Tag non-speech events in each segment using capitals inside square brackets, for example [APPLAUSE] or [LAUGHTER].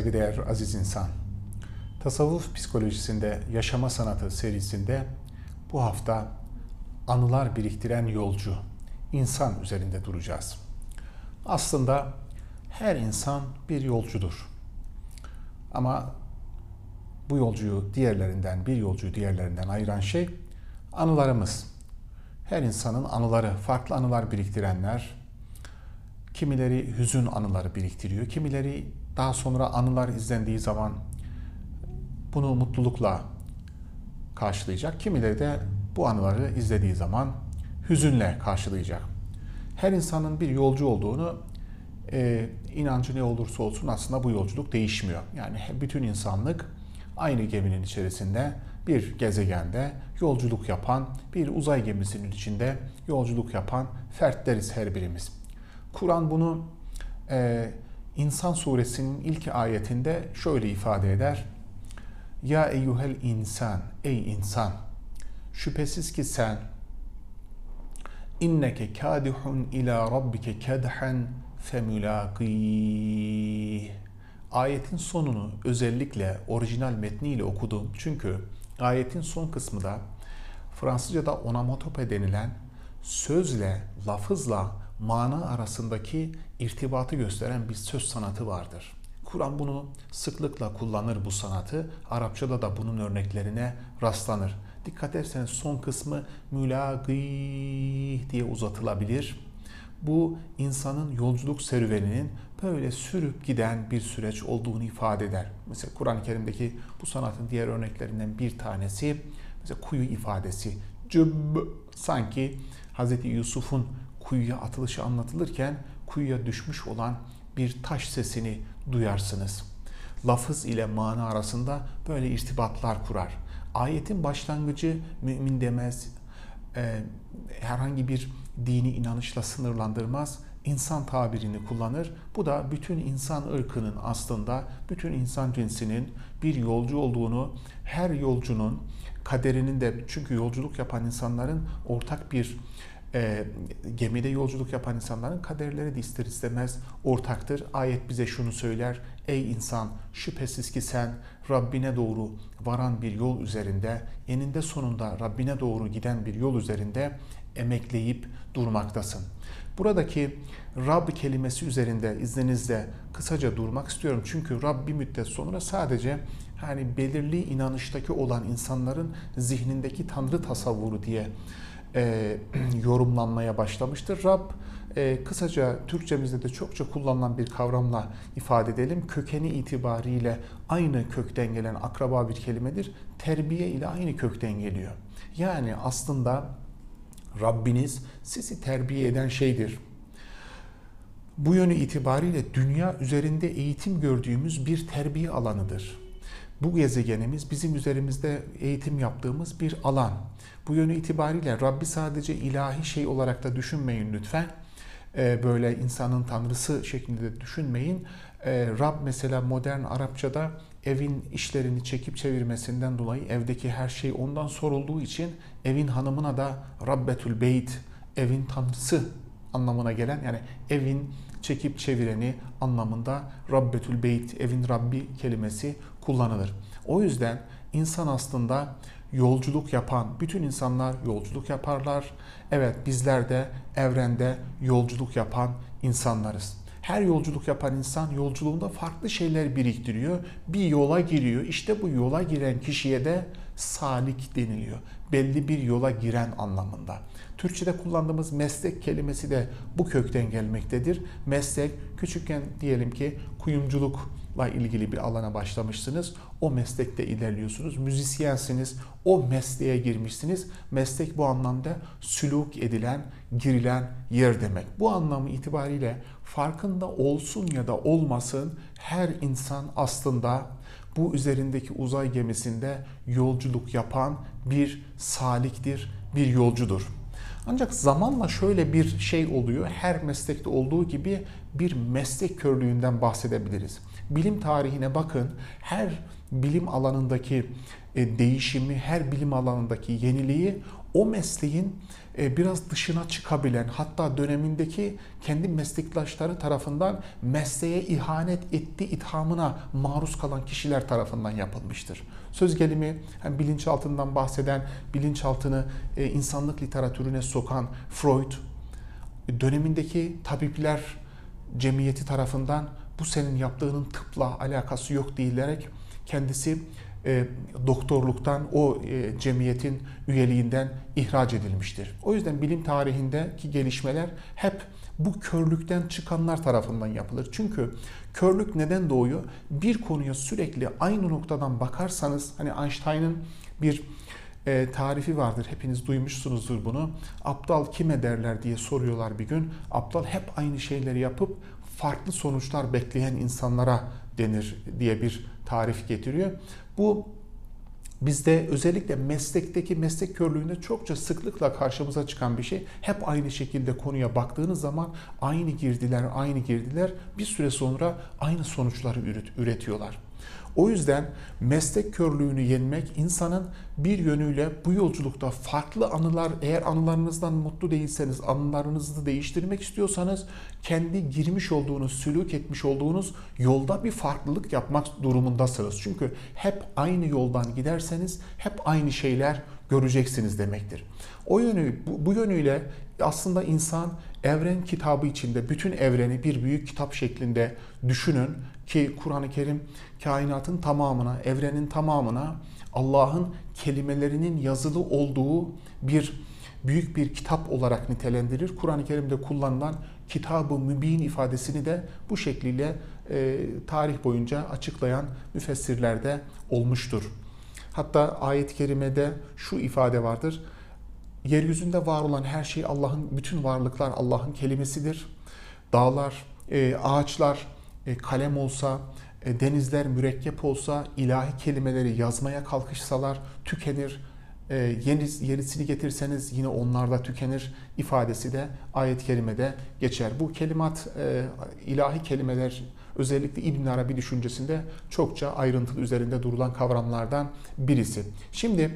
Saygıdeğer aziz insan. Tasavvuf psikolojisinde yaşama sanatı serisinde bu hafta anılar biriktiren yolcu, insan üzerinde duracağız. Aslında her insan bir yolcudur. Ama bu yolcuyu diğerlerinden, bir yolcuyu diğerlerinden ayıran şey anılarımız. Her insanın anıları, farklı anılar biriktirenler, kimileri hüzün anıları biriktiriyor, kimileri daha sonra anılar izlendiği zaman bunu mutlulukla karşılayacak. Kimileri de bu anıları izlediği zaman hüzünle karşılayacak. Her insanın bir yolcu olduğunu e, inancı ne olursa olsun aslında bu yolculuk değişmiyor. Yani bütün insanlık aynı geminin içerisinde bir gezegende yolculuk yapan, bir uzay gemisinin içinde yolculuk yapan fertleriz her birimiz. Kur'an bunu e, İnsan suresinin ilk ayetinde şöyle ifade eder. Ya eyyuhel insan, ey insan, şüphesiz ki sen inneke kadihun ila rabbike kedhen femulaqih. Ayetin sonunu özellikle orijinal metniyle okudum. Çünkü ayetin son kısmı da Fransızca'da onomatope denilen sözle, lafızla mana arasındaki irtibatı gösteren bir söz sanatı vardır. Kur'an bunu sıklıkla kullanır bu sanatı. Arapçada da bunun örneklerine rastlanır. Dikkat ederseniz son kısmı mülagih diye uzatılabilir. Bu insanın yolculuk serüveninin böyle sürüp giden bir süreç olduğunu ifade eder. Mesela Kur'an-ı Kerim'deki bu sanatın diğer örneklerinden bir tanesi mesela kuyu ifadesi. Cübb sanki Hz. Yusuf'un kuyuya atılışı anlatılırken kuyuya düşmüş olan bir taş sesini duyarsınız. Lafız ile mana arasında böyle irtibatlar kurar. Ayetin başlangıcı mümin demez, e, herhangi bir dini inanışla sınırlandırmaz, insan tabirini kullanır. Bu da bütün insan ırkının aslında, bütün insan cinsinin bir yolcu olduğunu, her yolcunun kaderinin de çünkü yolculuk yapan insanların ortak bir e, gemide yolculuk yapan insanların kaderleri de ister istemez ortaktır. Ayet bize şunu söyler. Ey insan şüphesiz ki sen Rabbine doğru varan bir yol üzerinde, eninde sonunda Rabbine doğru giden bir yol üzerinde emekleyip durmaktasın. Buradaki Rab kelimesi üzerinde izninizle kısaca durmak istiyorum. Çünkü Rab bir müddet sonra sadece hani belirli inanıştaki olan insanların zihnindeki tanrı tasavvuru diye e, [CLEARS THROAT] yorumlanmaya başlamıştır. Rab e, kısaca Türkçemizde de çokça kullanılan bir kavramla ifade edelim. Kökeni itibariyle aynı kökten gelen akraba bir kelimedir. Terbiye ile aynı kökten geliyor. Yani aslında Rabbiniz sizi terbiye eden şeydir. Bu yönü itibariyle dünya üzerinde eğitim gördüğümüz bir terbiye alanıdır. Bu gezegenimiz bizim üzerimizde eğitim yaptığımız bir alan. Bu yönü itibariyle Rabbi sadece ilahi şey olarak da düşünmeyin lütfen. Ee, böyle insanın tanrısı şeklinde de düşünmeyin. Ee, Rab mesela modern Arapçada evin işlerini çekip çevirmesinden dolayı evdeki her şey ondan sorulduğu için evin hanımına da Rabbetül Beyt, evin tanrısı anlamına gelen yani evin çekip çevireni anlamında Rabbetül Beyt, evin Rabbi kelimesi kullanılır. O yüzden insan aslında yolculuk yapan, bütün insanlar yolculuk yaparlar. Evet bizler de evrende yolculuk yapan insanlarız. Her yolculuk yapan insan yolculuğunda farklı şeyler biriktiriyor. Bir yola giriyor. İşte bu yola giren kişiye de salik deniliyor. Belli bir yola giren anlamında. Türkçe'de kullandığımız meslek kelimesi de bu kökten gelmektedir. Meslek küçükken diyelim ki kuyumculukla ilgili bir alana başlamışsınız. O meslekte ilerliyorsunuz. Müzisyensiniz. O mesleğe girmişsiniz. Meslek bu anlamda sülük edilen, girilen yer demek. Bu anlamı itibariyle farkında olsun ya da olmasın her insan aslında bu üzerindeki uzay gemisinde yolculuk yapan bir saliktir, bir yolcudur. Ancak zamanla şöyle bir şey oluyor. Her meslekte olduğu gibi bir meslek körlüğünden bahsedebiliriz. Bilim tarihine bakın. Her bilim alanındaki e, değişimi, her bilim alanındaki yeniliği o mesleğin e, biraz dışına çıkabilen hatta dönemindeki kendi meslektaşları tarafından mesleğe ihanet etti ithamına maruz kalan kişiler tarafından yapılmıştır. Söz gelimi hem bilinçaltından bahseden, bilinçaltını e, insanlık literatürüne sokan Freud, dönemindeki tabipler cemiyeti tarafından bu senin yaptığının tıpla alakası yok deyilerek kendisi e, doktorluktan, o e, cemiyetin üyeliğinden ihraç edilmiştir. O yüzden bilim tarihindeki gelişmeler hep bu körlükten çıkanlar tarafından yapılır. Çünkü körlük neden doğuyor? Bir konuya sürekli aynı noktadan bakarsanız, hani Einstein'ın bir e, tarifi vardır. Hepiniz duymuşsunuzdur bunu. Aptal kime derler diye soruyorlar bir gün. Aptal hep aynı şeyleri yapıp farklı sonuçlar bekleyen insanlara denir diye bir tarif getiriyor. Bu bizde özellikle meslekteki meslek körlüğünde çokça sıklıkla karşımıza çıkan bir şey. Hep aynı şekilde konuya baktığınız zaman aynı girdiler, aynı girdiler bir süre sonra aynı sonuçları üretiyorlar. O yüzden meslek körlüğünü yenmek insanın bir yönüyle bu yolculukta farklı anılar eğer anılarınızdan mutlu değilseniz anılarınızı değiştirmek istiyorsanız kendi girmiş olduğunuz, sülük etmiş olduğunuz yolda bir farklılık yapmak durumundasınız. Çünkü hep aynı yoldan giderseniz hep aynı şeyler göreceksiniz demektir. O yönü bu, bu yönüyle aslında insan evren kitabı içinde bütün evreni bir büyük kitap şeklinde düşünün ki Kur'an-ı Kerim kainatın tamamına, evrenin tamamına Allah'ın kelimelerinin yazılı olduğu bir büyük bir kitap olarak nitelendirir. Kur'an-ı Kerim'de kullanılan kitabı mübin ifadesini de bu şekliyle e, tarih boyunca açıklayan müfessirlerde olmuştur. Hatta ayet-i kerimede şu ifade vardır. Yeryüzünde var olan her şey Allah'ın, bütün varlıklar Allah'ın kelimesidir. Dağlar, e, ağaçlar kalem olsa, e, denizler mürekkep olsa, ilahi kelimeleri yazmaya kalkışsalar tükenir. Yeni, yenisini getirseniz yine onlar da tükenir ifadesi de ayet-i kerimede geçer. Bu kelimat, ilahi kelimeler özellikle İbn Arabi düşüncesinde çokça ayrıntılı üzerinde durulan kavramlardan birisi. Şimdi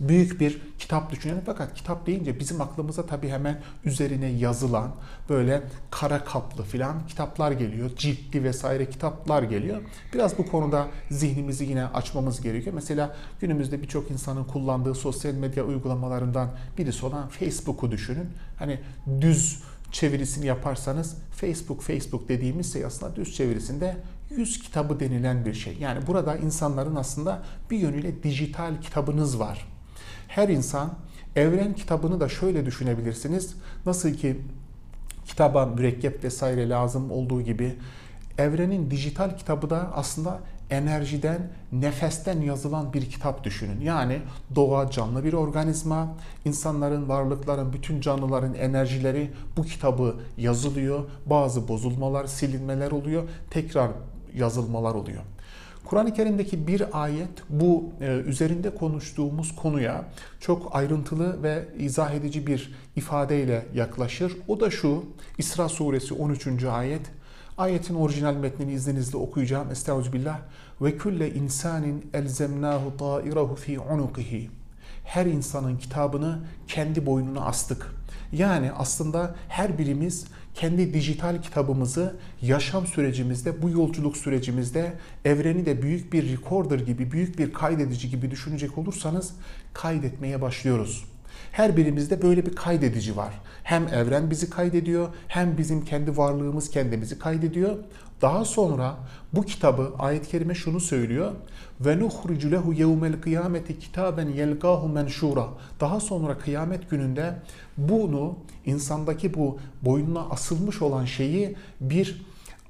büyük bir kitap düşünelim. Fakat kitap deyince bizim aklımıza tabii hemen üzerine yazılan böyle kara kaplı filan kitaplar geliyor. Ciltli vesaire kitaplar geliyor. Biraz bu konuda zihnimizi yine açmamız gerekiyor. Mesela günümüzde birçok insanın kullandığı sosyal medya uygulamalarından birisi olan Facebook'u düşünün. Hani düz çevirisini yaparsanız Facebook Facebook dediğimiz şey aslında düz çevirisinde yüz kitabı denilen bir şey. Yani burada insanların aslında bir yönüyle dijital kitabınız var. Her insan evren kitabını da şöyle düşünebilirsiniz. Nasıl ki kitaba mürekkep vesaire lazım olduğu gibi evrenin dijital kitabı da aslında enerjiden, nefesten yazılan bir kitap düşünün. Yani doğa canlı bir organizma, insanların, varlıkların, bütün canlıların enerjileri bu kitabı yazılıyor. Bazı bozulmalar, silinmeler oluyor, tekrar yazılmalar oluyor. Kur'an-ı Kerim'deki bir ayet bu e, üzerinde konuştuğumuz konuya çok ayrıntılı ve izah edici bir ifadeyle yaklaşır. O da şu İsra suresi 13. ayet. Ayetin orijinal metnini izninizle okuyacağım. Estağfirullah. Ve külle insanin elzemnahu ta'irahu fi unukihi. Her insanın kitabını kendi boynuna astık. Yani aslında her birimiz kendi dijital kitabımızı yaşam sürecimizde, bu yolculuk sürecimizde evreni de büyük bir recorder gibi, büyük bir kaydedici gibi düşünecek olursanız kaydetmeye başlıyoruz. Her birimizde böyle bir kaydedici var. Hem evren bizi kaydediyor, hem bizim kendi varlığımız kendimizi kaydediyor. Daha sonra bu kitabı ayet-i kerime şunu söylüyor. Ve nuhricu lehu yevmel kıyameti kitaben yelgahu menşura. Daha sonra kıyamet gününde bunu insandaki bu boynuna asılmış olan şeyi bir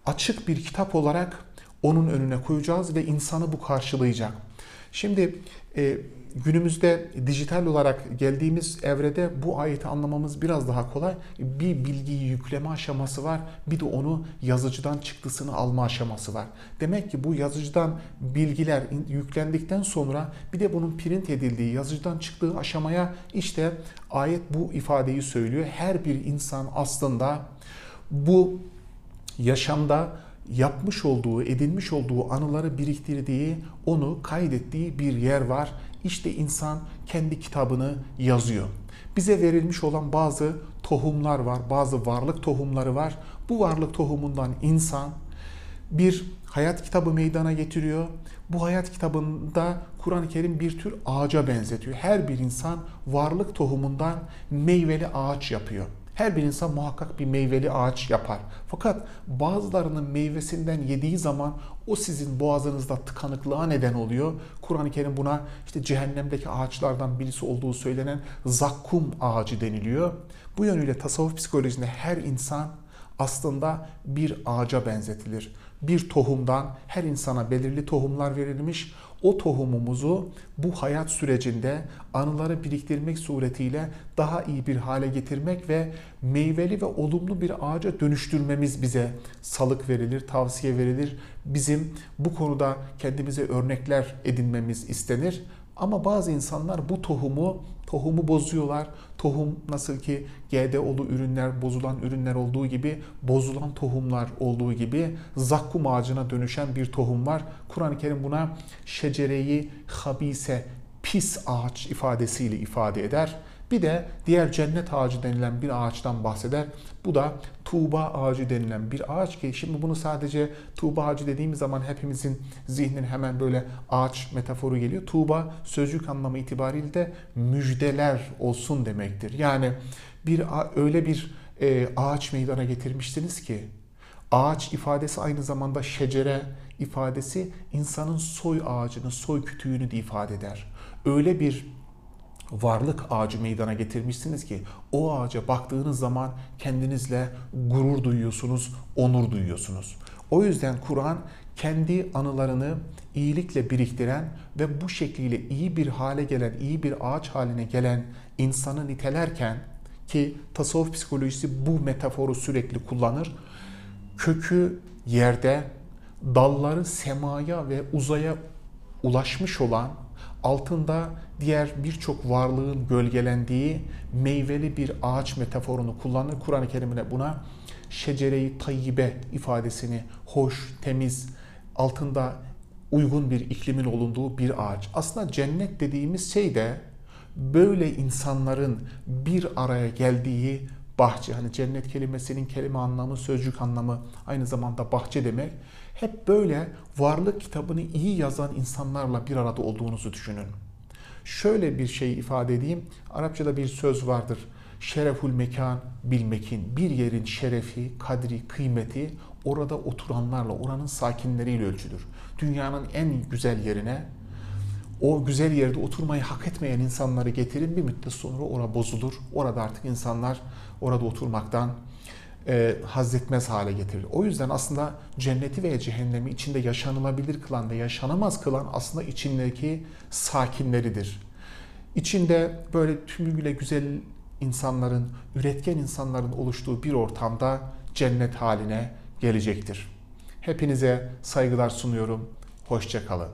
açık bir kitap olarak onun önüne koyacağız ve insanı bu karşılayacak. Şimdi e, günümüzde dijital olarak geldiğimiz evrede bu ayeti anlamamız biraz daha kolay. Bir bilgiyi yükleme aşaması var. Bir de onu yazıcıdan çıktısını alma aşaması var. Demek ki bu yazıcıdan bilgiler yüklendikten sonra bir de bunun print edildiği, yazıcıdan çıktığı aşamaya işte ayet bu ifadeyi söylüyor. Her bir insan aslında bu yaşamda yapmış olduğu, edinmiş olduğu anıları biriktirdiği, onu kaydettiği bir yer var. İşte insan kendi kitabını yazıyor. Bize verilmiş olan bazı tohumlar var, bazı varlık tohumları var. Bu varlık tohumundan insan bir hayat kitabı meydana getiriyor. Bu hayat kitabında Kur'an-ı Kerim bir tür ağaca benzetiyor. Her bir insan varlık tohumundan meyveli ağaç yapıyor. Her bir insan muhakkak bir meyveli ağaç yapar. Fakat bazılarının meyvesinden yediği zaman o sizin boğazınızda tıkanıklığa neden oluyor. Kur'an-ı Kerim buna işte cehennemdeki ağaçlardan birisi olduğu söylenen zakkum ağacı deniliyor. Bu yönüyle tasavvuf psikolojisinde her insan aslında bir ağaca benzetilir. Bir tohumdan her insana belirli tohumlar verilmiş. O tohumumuzu bu hayat sürecinde anıları biriktirmek suretiyle daha iyi bir hale getirmek ve meyveli ve olumlu bir ağaca dönüştürmemiz bize salık verilir, tavsiye verilir. Bizim bu konuda kendimize örnekler edinmemiz istenir. Ama bazı insanlar bu tohumu tohumu bozuyorlar. Tohum nasıl ki GDO'lu ürünler, bozulan ürünler olduğu gibi bozulan tohumlar olduğu gibi zakkum ağacına dönüşen bir tohum var. Kur'an-ı Kerim buna şecereyi habise, pis ağaç ifadesiyle ifade eder. Bir de diğer cennet ağacı denilen bir ağaçtan bahseder. Bu da tuğba ağacı denilen bir ağaç ki şimdi bunu sadece tuğba ağacı dediğimiz zaman hepimizin zihnine hemen böyle ağaç metaforu geliyor. Tuğba sözcük anlamı itibariyle de müjdeler olsun demektir. Yani bir öyle bir e, ağaç meydana getirmiştiniz ki ağaç ifadesi aynı zamanda şecere ifadesi insanın soy ağacını, soy kütüğünü de ifade eder. Öyle bir varlık ağacı meydana getirmişsiniz ki o ağaca baktığınız zaman kendinizle gurur duyuyorsunuz, onur duyuyorsunuz. O yüzden Kur'an kendi anılarını iyilikle biriktiren ve bu şekliyle iyi bir hale gelen, iyi bir ağaç haline gelen insanı nitelerken ki tasavvuf psikolojisi bu metaforu sürekli kullanır. Kökü yerde, dalları semaya ve uzaya ulaşmış olan altında diğer birçok varlığın gölgelendiği meyveli bir ağaç metaforunu kullanır. Kur'an-ı Kerim'ine buna şecere-i tayyibe ifadesini hoş, temiz, altında uygun bir iklimin olunduğu bir ağaç. Aslında cennet dediğimiz şey de böyle insanların bir araya geldiği bahçe. Hani cennet kelimesinin kelime anlamı, sözcük anlamı aynı zamanda bahçe demek. Hep böyle varlık kitabını iyi yazan insanlarla bir arada olduğunuzu düşünün. Şöyle bir şey ifade edeyim. Arapçada bir söz vardır. Şereful mekan bilmekin. Bir yerin şerefi, kadri, kıymeti orada oturanlarla, oranın sakinleriyle ölçülür. Dünyanın en güzel yerine o güzel yerde oturmayı hak etmeyen insanları getirin bir müddet sonra ora bozulur. Orada artık insanlar orada oturmaktan e, hazzetmez hale getirir. O yüzden aslında cenneti veya cehennemi içinde yaşanılabilir kılan ve yaşanamaz kılan aslında içindeki sakinleridir. İçinde böyle tümüyle güzel insanların, üretken insanların oluştuğu bir ortamda cennet haline gelecektir. Hepinize saygılar sunuyorum. Hoşçakalın.